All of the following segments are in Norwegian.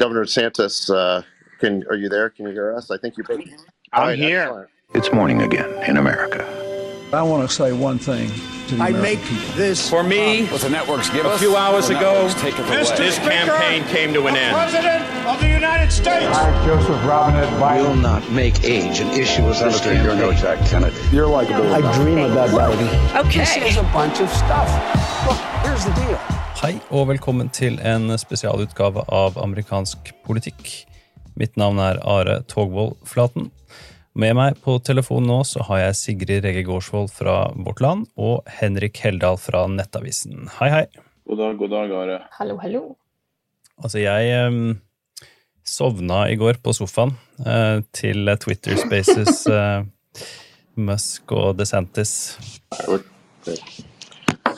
Governor DeSantis, uh, can are you there? Can you hear us? I think you're. I'm All here. excellent. It's morning again in America. I want to say one thing to the I American make people. this For me, What the networks give a us, few hours ago, networks take it away. this campaign came to an end. President of the United States. I, Joseph Robinette Biden, will not make age an issue with this Senator, you're no campaign. Jack Kennedy. You're likable I enough. dream about Biden. This is a bunch of stuff. Look, here's the deal. Hei og velkommen til en spesialutgave av amerikansk politikk. Mitt navn er Are Togvold Flaten. Med meg på telefonen nå så har jeg Sigrid Rege Gårdsvold fra Vårt Land og Henrik Heldal fra Nettavisen. Hei, hei. God dag, god dag, Are. Hallo, hallo. Altså, jeg um, sovna i går på sofaen uh, til Twitter Spaces uh, Musk og DeSantis.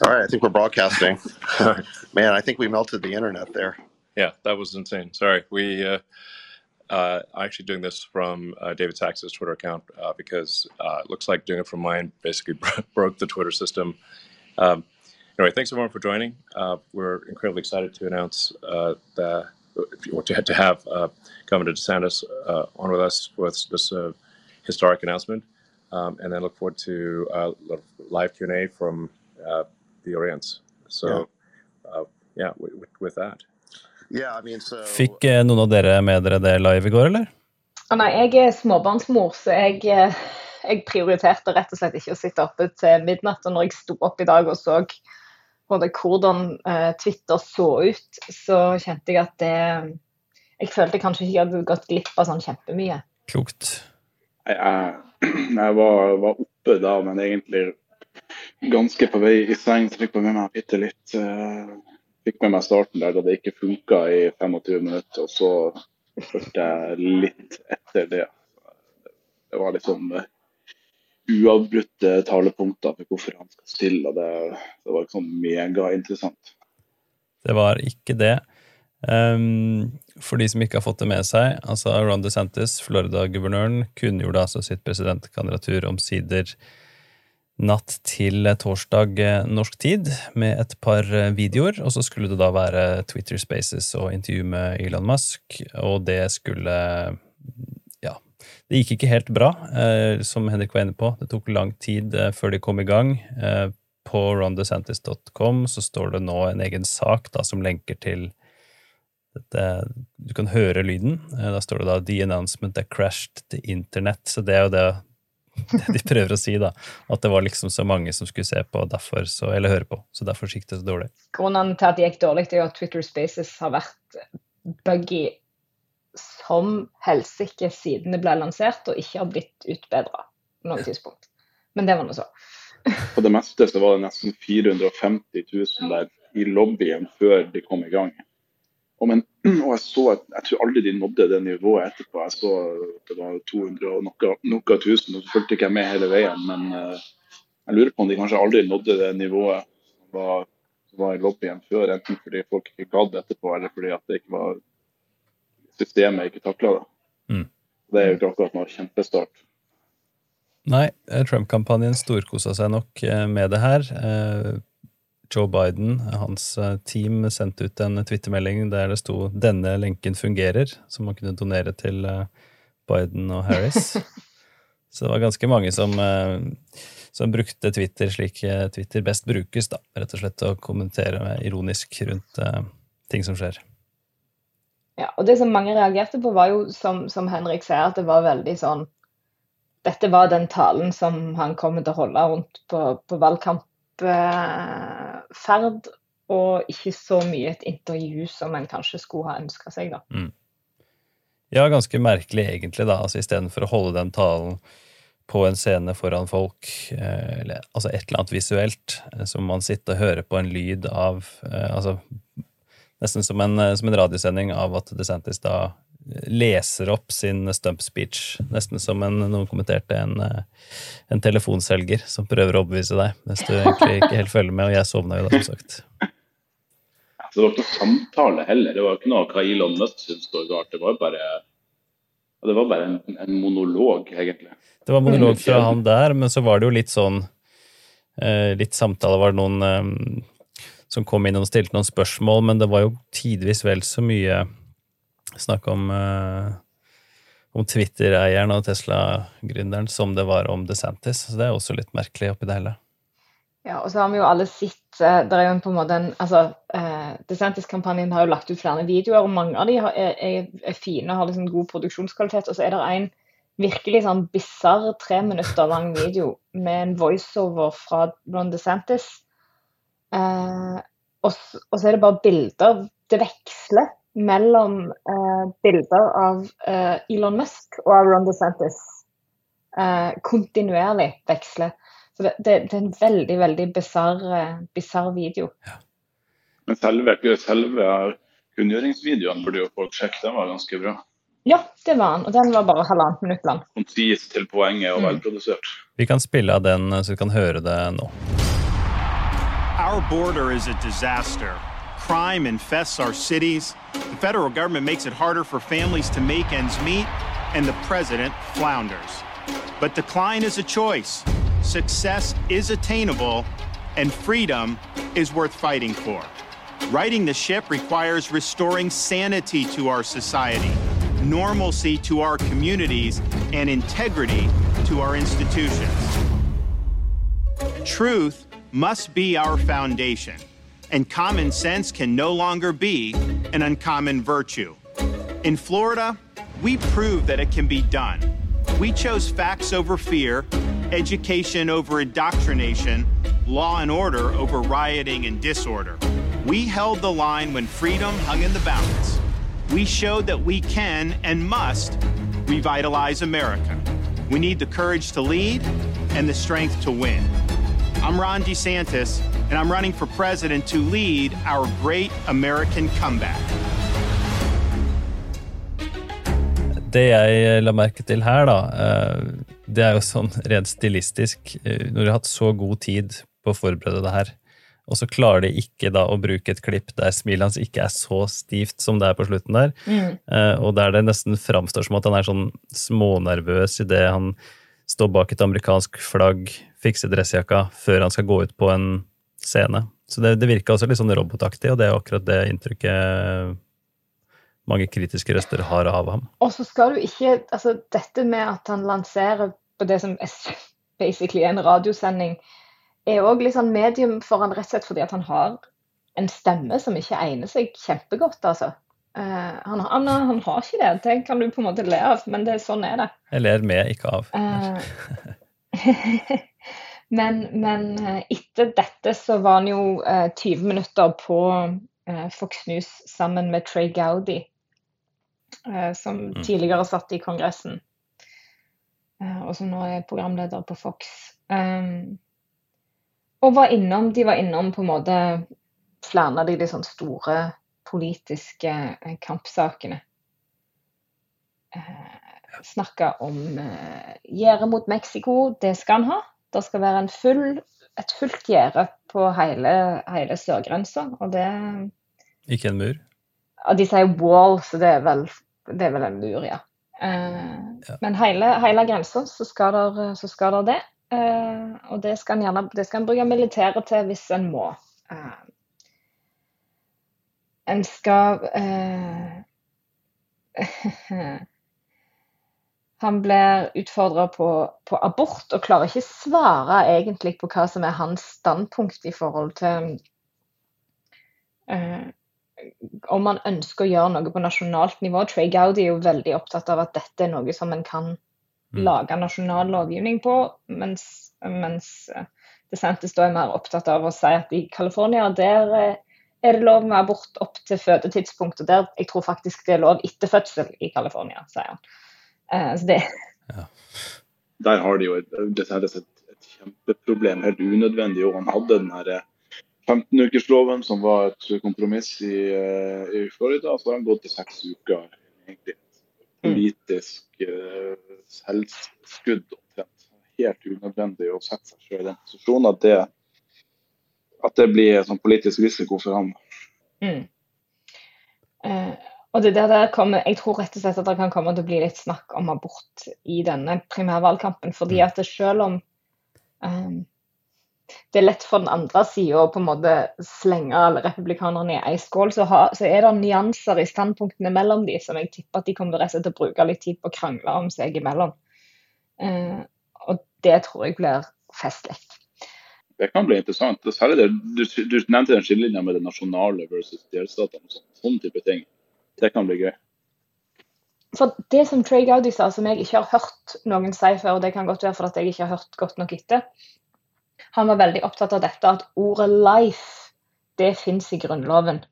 All right, I think we're broadcasting. Man, I think we melted the internet there. Yeah, that was insane. Sorry. We uh, uh, actually doing this from uh, David Sachs's Twitter account uh, because uh, it looks like doing it from mine basically broke the Twitter system. Um, anyway, thanks everyone for joining. Uh, we're incredibly excited to announce uh, that if you want to, to have uh, Governor DeSantis uh, on with us with this uh, historic announcement, um, and then look forward to uh, live Q and A from uh, the audience. So, yeah, with, with- with that. Yeah, I mean, so Fikk eh, noen av dere med dere det live i går, eller? Å nei, jeg er småbarnsmor, så jeg, eh, jeg prioriterte rett og slett ikke å sitte oppe til midnatt. Og når jeg sto opp i dag og så både hvordan eh, Twitter så ut, så kjente jeg at det Jeg følte kanskje ikke jeg hadde gått glipp av sånn kjempemye. Klokt. Jeg, jeg, jeg var, var oppe da, men egentlig ganske på vei i seng. Så fikk jeg med meg bitte litt. eh, fikk med meg starten der da det ikke funka i 25 minutter. Og så fulgte jeg litt etter det. Det var liksom uavbrutte talepunkter for hvorfor han skal stille. og Det, det var liksom megainteressant. Det var ikke det. Um, for de som ikke har fått det med seg, altså Ron DeSantis, Florida-guvernøren, kunngjorde altså sitt presidentkandidatur omsider natt til torsdag eh, norsk tid med et par eh, videoer, og så skulle det da være Twitter Spaces og intervju med Elon Musk, og det skulle ja, det gikk ikke helt bra, eh, som Henrik var inne på. Det tok lang tid før de kom i gang. På rondesantis.com så står det nå en egen sak da, som lenker til dette Du kan høre lyden. Da står det da 'The announcement that crashed the internet'. Så det er jo det, det de prøver å si, da. At det var liksom så mange som skulle se på, derfor så, eller høre på. Så derfor gikk det så dårlig. Grunnen til at det gikk dårlig, er jo at Twitter Spaces har vært buggy som helsike siden det ble lansert, og ikke har blitt utbedra på noe tidspunkt. Men det var nå så. På det meste så var det nesten 450 000 der i lobbyen før de kom i gang. Men, og jeg så at jeg tror aldri de nådde det nivået etterpå. Jeg så at det var 200 og noe, noe tusen, og så fulgte ikke jeg med hele veien. Men eh, jeg lurer på om de kanskje aldri nådde det nivået som var, var i lobbyen før. Enten fordi folk ikke gadd etterpå, eller fordi at det ikke var systemet ikke takla det. Mm. Det er jo ikke akkurat noe kjempestart. Nei, eh, Trump-kampanjen storkosa seg nok eh, med det her. Joe Biden, hans eh, team, sendte ut en twittermelding der det sto 'Denne lenken fungerer', som man kunne donere til eh, Biden og Harris. Så det var ganske mange som, eh, som brukte Twitter slik Twitter best brukes, da. Rett og slett å kommentere ironisk rundt ting som skjer. Ja, og det som mange reagerte på, var jo, som, som Henrik sier, at det var veldig sånn Dette var den talen som han kommer til å holde rundt på, på valgkampferd, og ikke så mye et intervju som en kanskje skulle ha ønska seg, da. Ja, ganske merkelig egentlig, da. Altså istedenfor å holde den talen på en scene foran folk, eh, eller altså et eller annet visuelt, som så må man sitte og høre på en lyd av eh, Altså nesten som en, eh, som en radiosending av at DeSantis da leser opp sin stump speech. Nesten som en, noen kommenterte, en, eh, en telefonselger som prøver å overbevise deg, mens du egentlig ikke helt følger med, og jeg sovna jo da, som sagt. Så det var ikke noe samtale heller. Det var ikke noe hva Elon Musk syntes var galt. Det var bare, det var bare en, en monolog, egentlig. Det var monolog fra han der, men så var det jo litt sånn eh, Litt samtale. Var det noen eh, som kom inn og stilte noen spørsmål, men det var jo tidvis vel så mye snakk om, uh, om Twitter-eieren og Tesla-gründeren som det var om DeSantis. Så det er også litt merkelig oppi det hele. Ja, og så har vi jo alle sett uh, Det er jo på en måte en altså, uh, DeSantis-kampanjen har jo lagt ut flere videoer, og mange av de er, er, er fine og har liksom god produksjonskvalitet. Og så er det en virkelig sånn bisarr tre minutter lang video med en voiceover fra Ron DeSantis. Uh, og, og, så er det bare bilder. Det veksler mellom bilder av Elon Musk og av Ron DeSantis. kontinuerlig veksler. Så det, det, det er en veldig, veldig bisarr video. Ja. Men selve, selve kunngjøringsvideoen burde jo folk sjekke, den var ganske bra. Ja, det var den. Og den var bare halvannet minutt lang. Konsis til poenget og mm. velprodusert. Vi kan spille av den så vi kan høre det nå. Our border is a disaster. Crime infests our cities. The federal government makes it harder for families to make ends meet, and the president flounders. But decline is a choice. success is attainable, and freedom is worth fighting for. Righting the ship requires restoring sanity to our society, normalcy to our communities, and integrity to our institutions. Truth must be our foundation, and common sense can no longer be an uncommon virtue. In Florida, we proved that it can be done. We chose facts over fear education over indoctrination, law and order over rioting and disorder. We held the line when freedom hung in the balance. We showed that we can and must revitalize America. We need the courage to lead and the strength to win. I'm Ron DeSantis, and I'm running for president to lead our great American comeback. Det jeg la merke til her, da, eh, det er jo sånn rent stilistisk, eh, når de har hatt så god tid på å forberede det her, og så klarer de ikke da å bruke et klipp der smilet hans ikke er så stivt som det er på slutten der, mm. Eh, og der det nesten framstår som at han er sånn smånervøs idet han står bak et amerikansk flagg, fikser dressjakka, før han skal gå ut på en scene. Så det, det virka også litt sånn robotaktig, og det er akkurat det inntrykket mange kritiske røster har av ham. Og så skal du ikke Altså, dette med at han lanserer på det som er basically en radiosending, er òg litt sånn medium for han rett og slett fordi at han har en stemme som ikke egner seg kjempegodt, altså. Uh, han, han, han, har ikke det, det kan du på en måte le av, men det, sånn er det. Jeg ler med, ikke av. Uh, men, men uh, etter dette så var han jo 20 minutter på Fox News sammen med Trey Gaudi, som mm. tidligere satt i Kongressen. Eh, og som nå er programleder på Fox. Um, og var innom, de var innom på en måte flere av de, de sånn store politiske eh, kampsakene. Eh, Snakka om gjerdet mot Mexico, det skal han ha. Det skal være full, et fullt gjerde på hele, hele sørgrensa, og det Ikke en mur? Ja, de sier wall, så det er vel, det er vel en mur, ja. Eh, ja. Men hele, hele grensa så skal der, så skal der det. Eh, og det skal en gjerne det skal en bruke militæret til hvis en må. Eh, en skal Han blir utfordra på, på, abort og klarer ikke svare egentlig på hva som er hans standpunkt i forhold til om man ønsker å gjøre noe på nasjonalt nivå. Trey Gaudi er jo veldig opptatt av at dette er noe som en kan mm. lage nasjonal lovgivning på, mens, mens eh, DeSantis da er mer opptatt av å si at i California der eh, er det lov med abort opp til fødetidspunkt. Og der, jeg tror faktisk det er lov etter fødsel i California, sier han. Uh, så det ja. Der har de jo et, et, et, kjempeproblem, helt unødvendig. Og han hadde den her 15-ukersloven, som var et kompromiss i, eh, i Florida. Så har han gått til seks uker. egentlig Politisk uh, selvskudd omtrent. Helt unødvendig å sette seg selv i den posisjonen at det, at det blir en sånn politisk risiko for ham. Mm. Uh, og det der, der kommer, Jeg tror rett og slett at det kan komme til å bli litt snakk om abort i denne primærvalgkampen. fordi mm. at det selv om um, det er lett for den andre sida å på en måte slenge alle republikanerne i ei skål. Så, ha, så er det nyanser i standpunktene mellom de som jeg tipper at de kommer til å bruke litt tid på å krangle om seg imellom. Uh, og det tror jeg blir festlig. Det kan bli interessant. Særlig det, du, du nevnte den skillelinja med det nasjonale versus delstatene. Sånn, sånn type ting. Det kan bli gøy. For det som Trey Gowdy sa, som jeg ikke har hørt noen si før, og det kan godt være fordi jeg ikke har hørt godt nok etter, han var veldig opptatt av dette at ordet 'life' det fins i Grunnloven.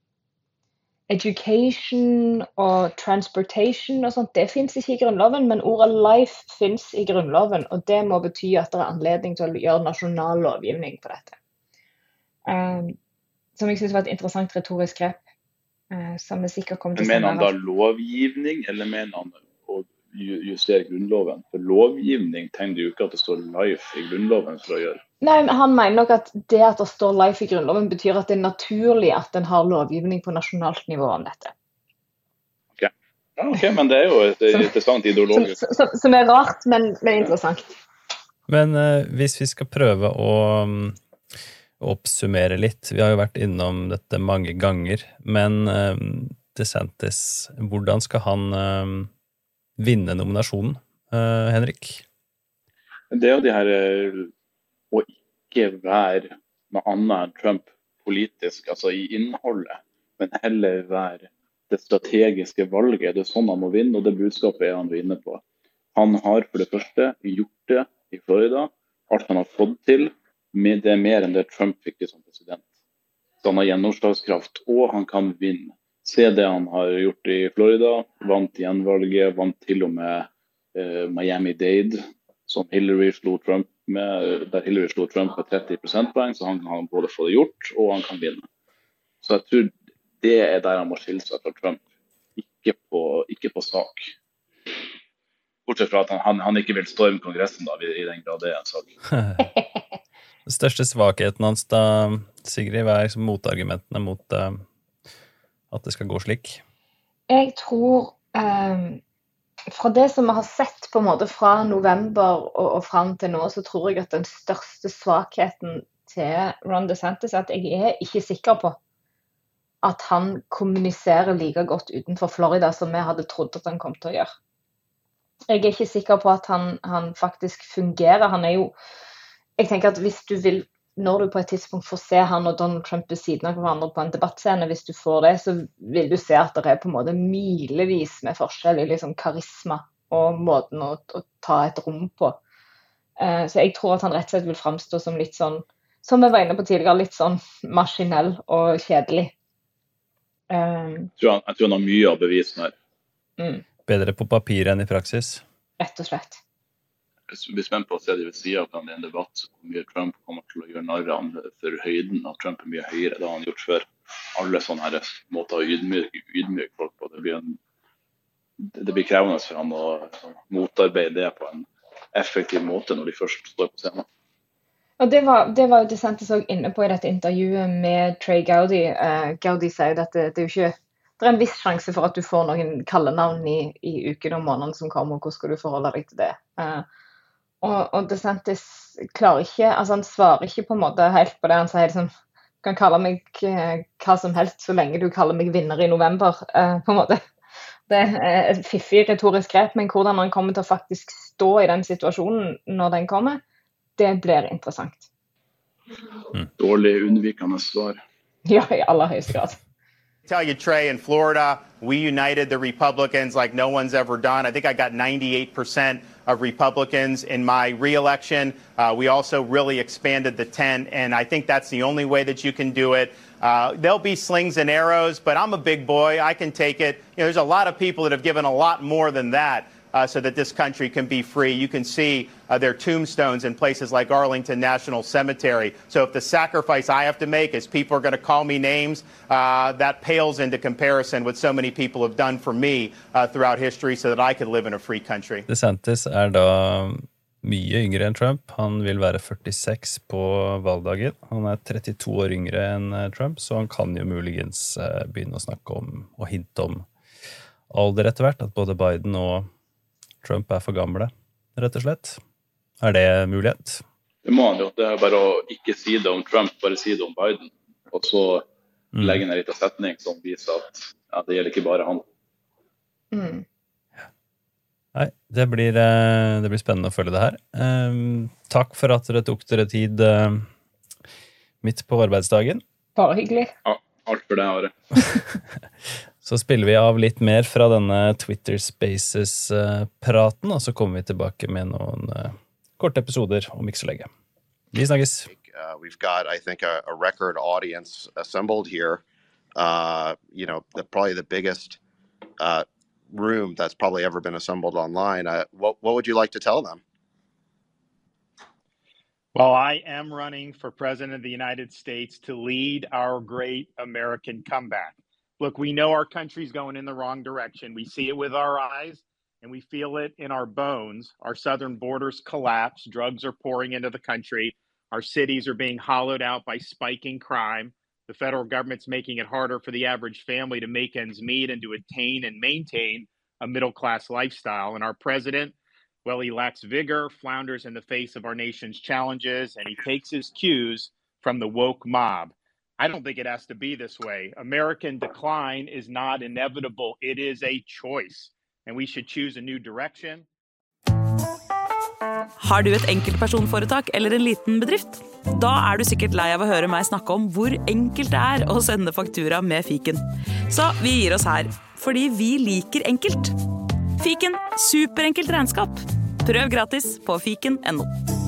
Education og transportation og sånt, det fins ikke i Grunnloven, men ordet 'life' fins i Grunnloven. Og det må bety at det er anledning til å gjøre nasjonal lovgivning på dette. Um, som jeg syns var et interessant retorisk grep. Uh, som vi sikkert kommer til å Mener han da lovgivning, eller mener han å justere Grunnloven? For lovgivning tegner jo ikke at det står 'life' i Grunnloven for å gjøre. Nei, men Han mener nok at det at det står life i Grunnloven, betyr at det er naturlig at en har lovgivning på nasjonalt nivå om dette. Ok, ja, okay men det er jo et interessant ideologisk Som, som, som er rart, men, men interessant. Men uh, hvis vi skal prøve å um, oppsummere litt Vi har jo vært innom dette mange ganger, men um, DeSantis, hvordan skal han um, vinne nominasjonen, uh, Henrik? Det er jo de her å ikke være noe annet enn Trump politisk, altså i innholdet, men heller være det strategiske valget. Det er sånn han må vinne, og det budskapet er han inne på. Han har for det første gjort det i Florida. Alt han har fått til, det er mer enn det Trump fikk som president. Så han har gjennomslagskraft, og han kan vinne. Se det han har gjort i Florida. Vant gjenvalget, vant til og med uh, Miami-Dade, som Hillary slo Trump med, der Hillary slo Trump med 30 prosentpoeng, så han kan både få det gjort og han kan vinne. Så jeg tror det er der han må skille seg fra Trump, ikke på, ikke på sak. Bortsett fra at han, han, ikke vil storme Kongressen, da, i den grad det er en sak. Største svakheten hans da, Sigrid, hva er liksom motargumentene mot uh, at det skal gå slik? Jeg tror um fra det som vi har sett på en måte fra november og, og fram til nå, så tror jeg at den største svakheten til Ron DeSantis er at jeg er ikke sikker på at han kommuniserer like godt utenfor Florida som vi hadde trodd at han kom til å gjøre. Jeg er ikke sikker på at han, han faktisk fungerer. Han er jo Jeg tenker at hvis du vil når du på et tidspunkt får se han og Donald Trump ved siden av hverandre på en debattscene, hvis du får det, så vil du se at det er på en måte milevis med forskjell i liksom karisma og måten å, å, ta et rom på. Uh, så jeg tror at han rett og slett vil framstå som litt sånn, som vi var inne på tidligere, litt sånn maskinell og kjedelig. Um, jeg, tror han, jeg, tror han, har mye av bevisen her. Mm. Bedre på papiret enn i praksis? Rett og slett blir spent på å se det ved sida av en debatt hvor mye Trump kommer til å gjøre narr av for høyden at Trump er mye høyere. Har han gjort før. Alle sånne her måter å ydmyke, ydmyke folk på. Det blir, en, det blir krevende for han å motarbeide det på en effektiv måte når de først står på scenen. Og Det var, det var jo DeSantis òg inne på i dette intervjuet med Trey Gaudi. Uh, Gowdy sier at det, det, er jo ikke det er en viss sjanse for at du får noen kallenavn i, i ukene og månedene som kommer. og Hvordan skal du forholde deg til det? Uh, og, og DeSantis klarer ikke altså Han svarer ikke på en måte helt på det. Han sier liksom Du kan kalle meg eh, hva som helst så lenge du kaller meg vinner i november. Eh, på en måte. Det er et fiffig retorisk grep, men hvordan han kommer til å faktisk stå i den situasjonen når den kommer, det blir interessant. Mm. Dårlig unnvikende svar. Ja, i aller høyeste grad. Tell you, Trey, in Florida, we united the Republicans like no one's ever done. I think I got 98% of Republicans in my reelection. Uh, we also really expanded the tent, and I think that's the only way that you can do it. Uh, there'll be slings and arrows, but I'm a big boy. I can take it. You know, there's a lot of people that have given a lot more than that uh, so that this country can be free. You can see uh, their tombstones in places like Arlington National Cemetery. So if the sacrifice I have to make is people are going to call me names, uh, that pales into comparison with so many people have done for me uh, throughout history so that I could live in a free country. DeSantis er da mye yngre enn Trump. Han vil være 46 på valgdagen. Han er 32 år yngre enn eh, Trump, så han kan jo muligens eh, begynne å snakke om og hinte om alder etter hvert. At både Biden og Trump er for gamle, rett og slett. Er det mulighet? Det må han jo. Det er bare å ikke si det om Trump, bare si det om Biden. Og så Mm. legge inn en liten setning som viser at ja, det gjelder ikke bare han. Mm. Nei, det blir, eh, det blir spennende å følge det her. Ehm, takk for at dere tok dere tid eh, midt på arbeidsdagen. Bare hyggelig. Ja, alt for det, Are. Så spiller vi av litt mer fra denne Twitter Spaces-praten, og så kommer vi tilbake med noen eh, korte episoder om ikke så lenge. Vi snakkes. Uh, we've got, I think, a, a record audience assembled here. Uh, you know, the, probably the biggest uh, room that's probably ever been assembled online. Uh, what, what would you like to tell them? Well, I am running for president of the United States to lead our great American comeback. Look, we know our country's going in the wrong direction. We see it with our eyes and we feel it in our bones. Our southern borders collapse, drugs are pouring into the country, our cities are being hollowed out by spiking crime. The federal government's making it harder for the average family to make ends meet and to attain and maintain a middle class lifestyle. And our president, well, he lacks vigor, flounders in the face of our nation's challenges, and he takes his cues from the woke mob. I don't think it has to be this way. American decline is not inevitable, it is a choice. And we should choose a new direction. Har du et enkeltpersonforetak eller en liten bedrift? Da er du sikkert lei av å høre meg snakke om hvor enkelt det er å sende faktura med fiken. Så vi gir oss her, fordi vi liker enkelt. Fiken superenkelt regnskap. Prøv gratis på fiken.no.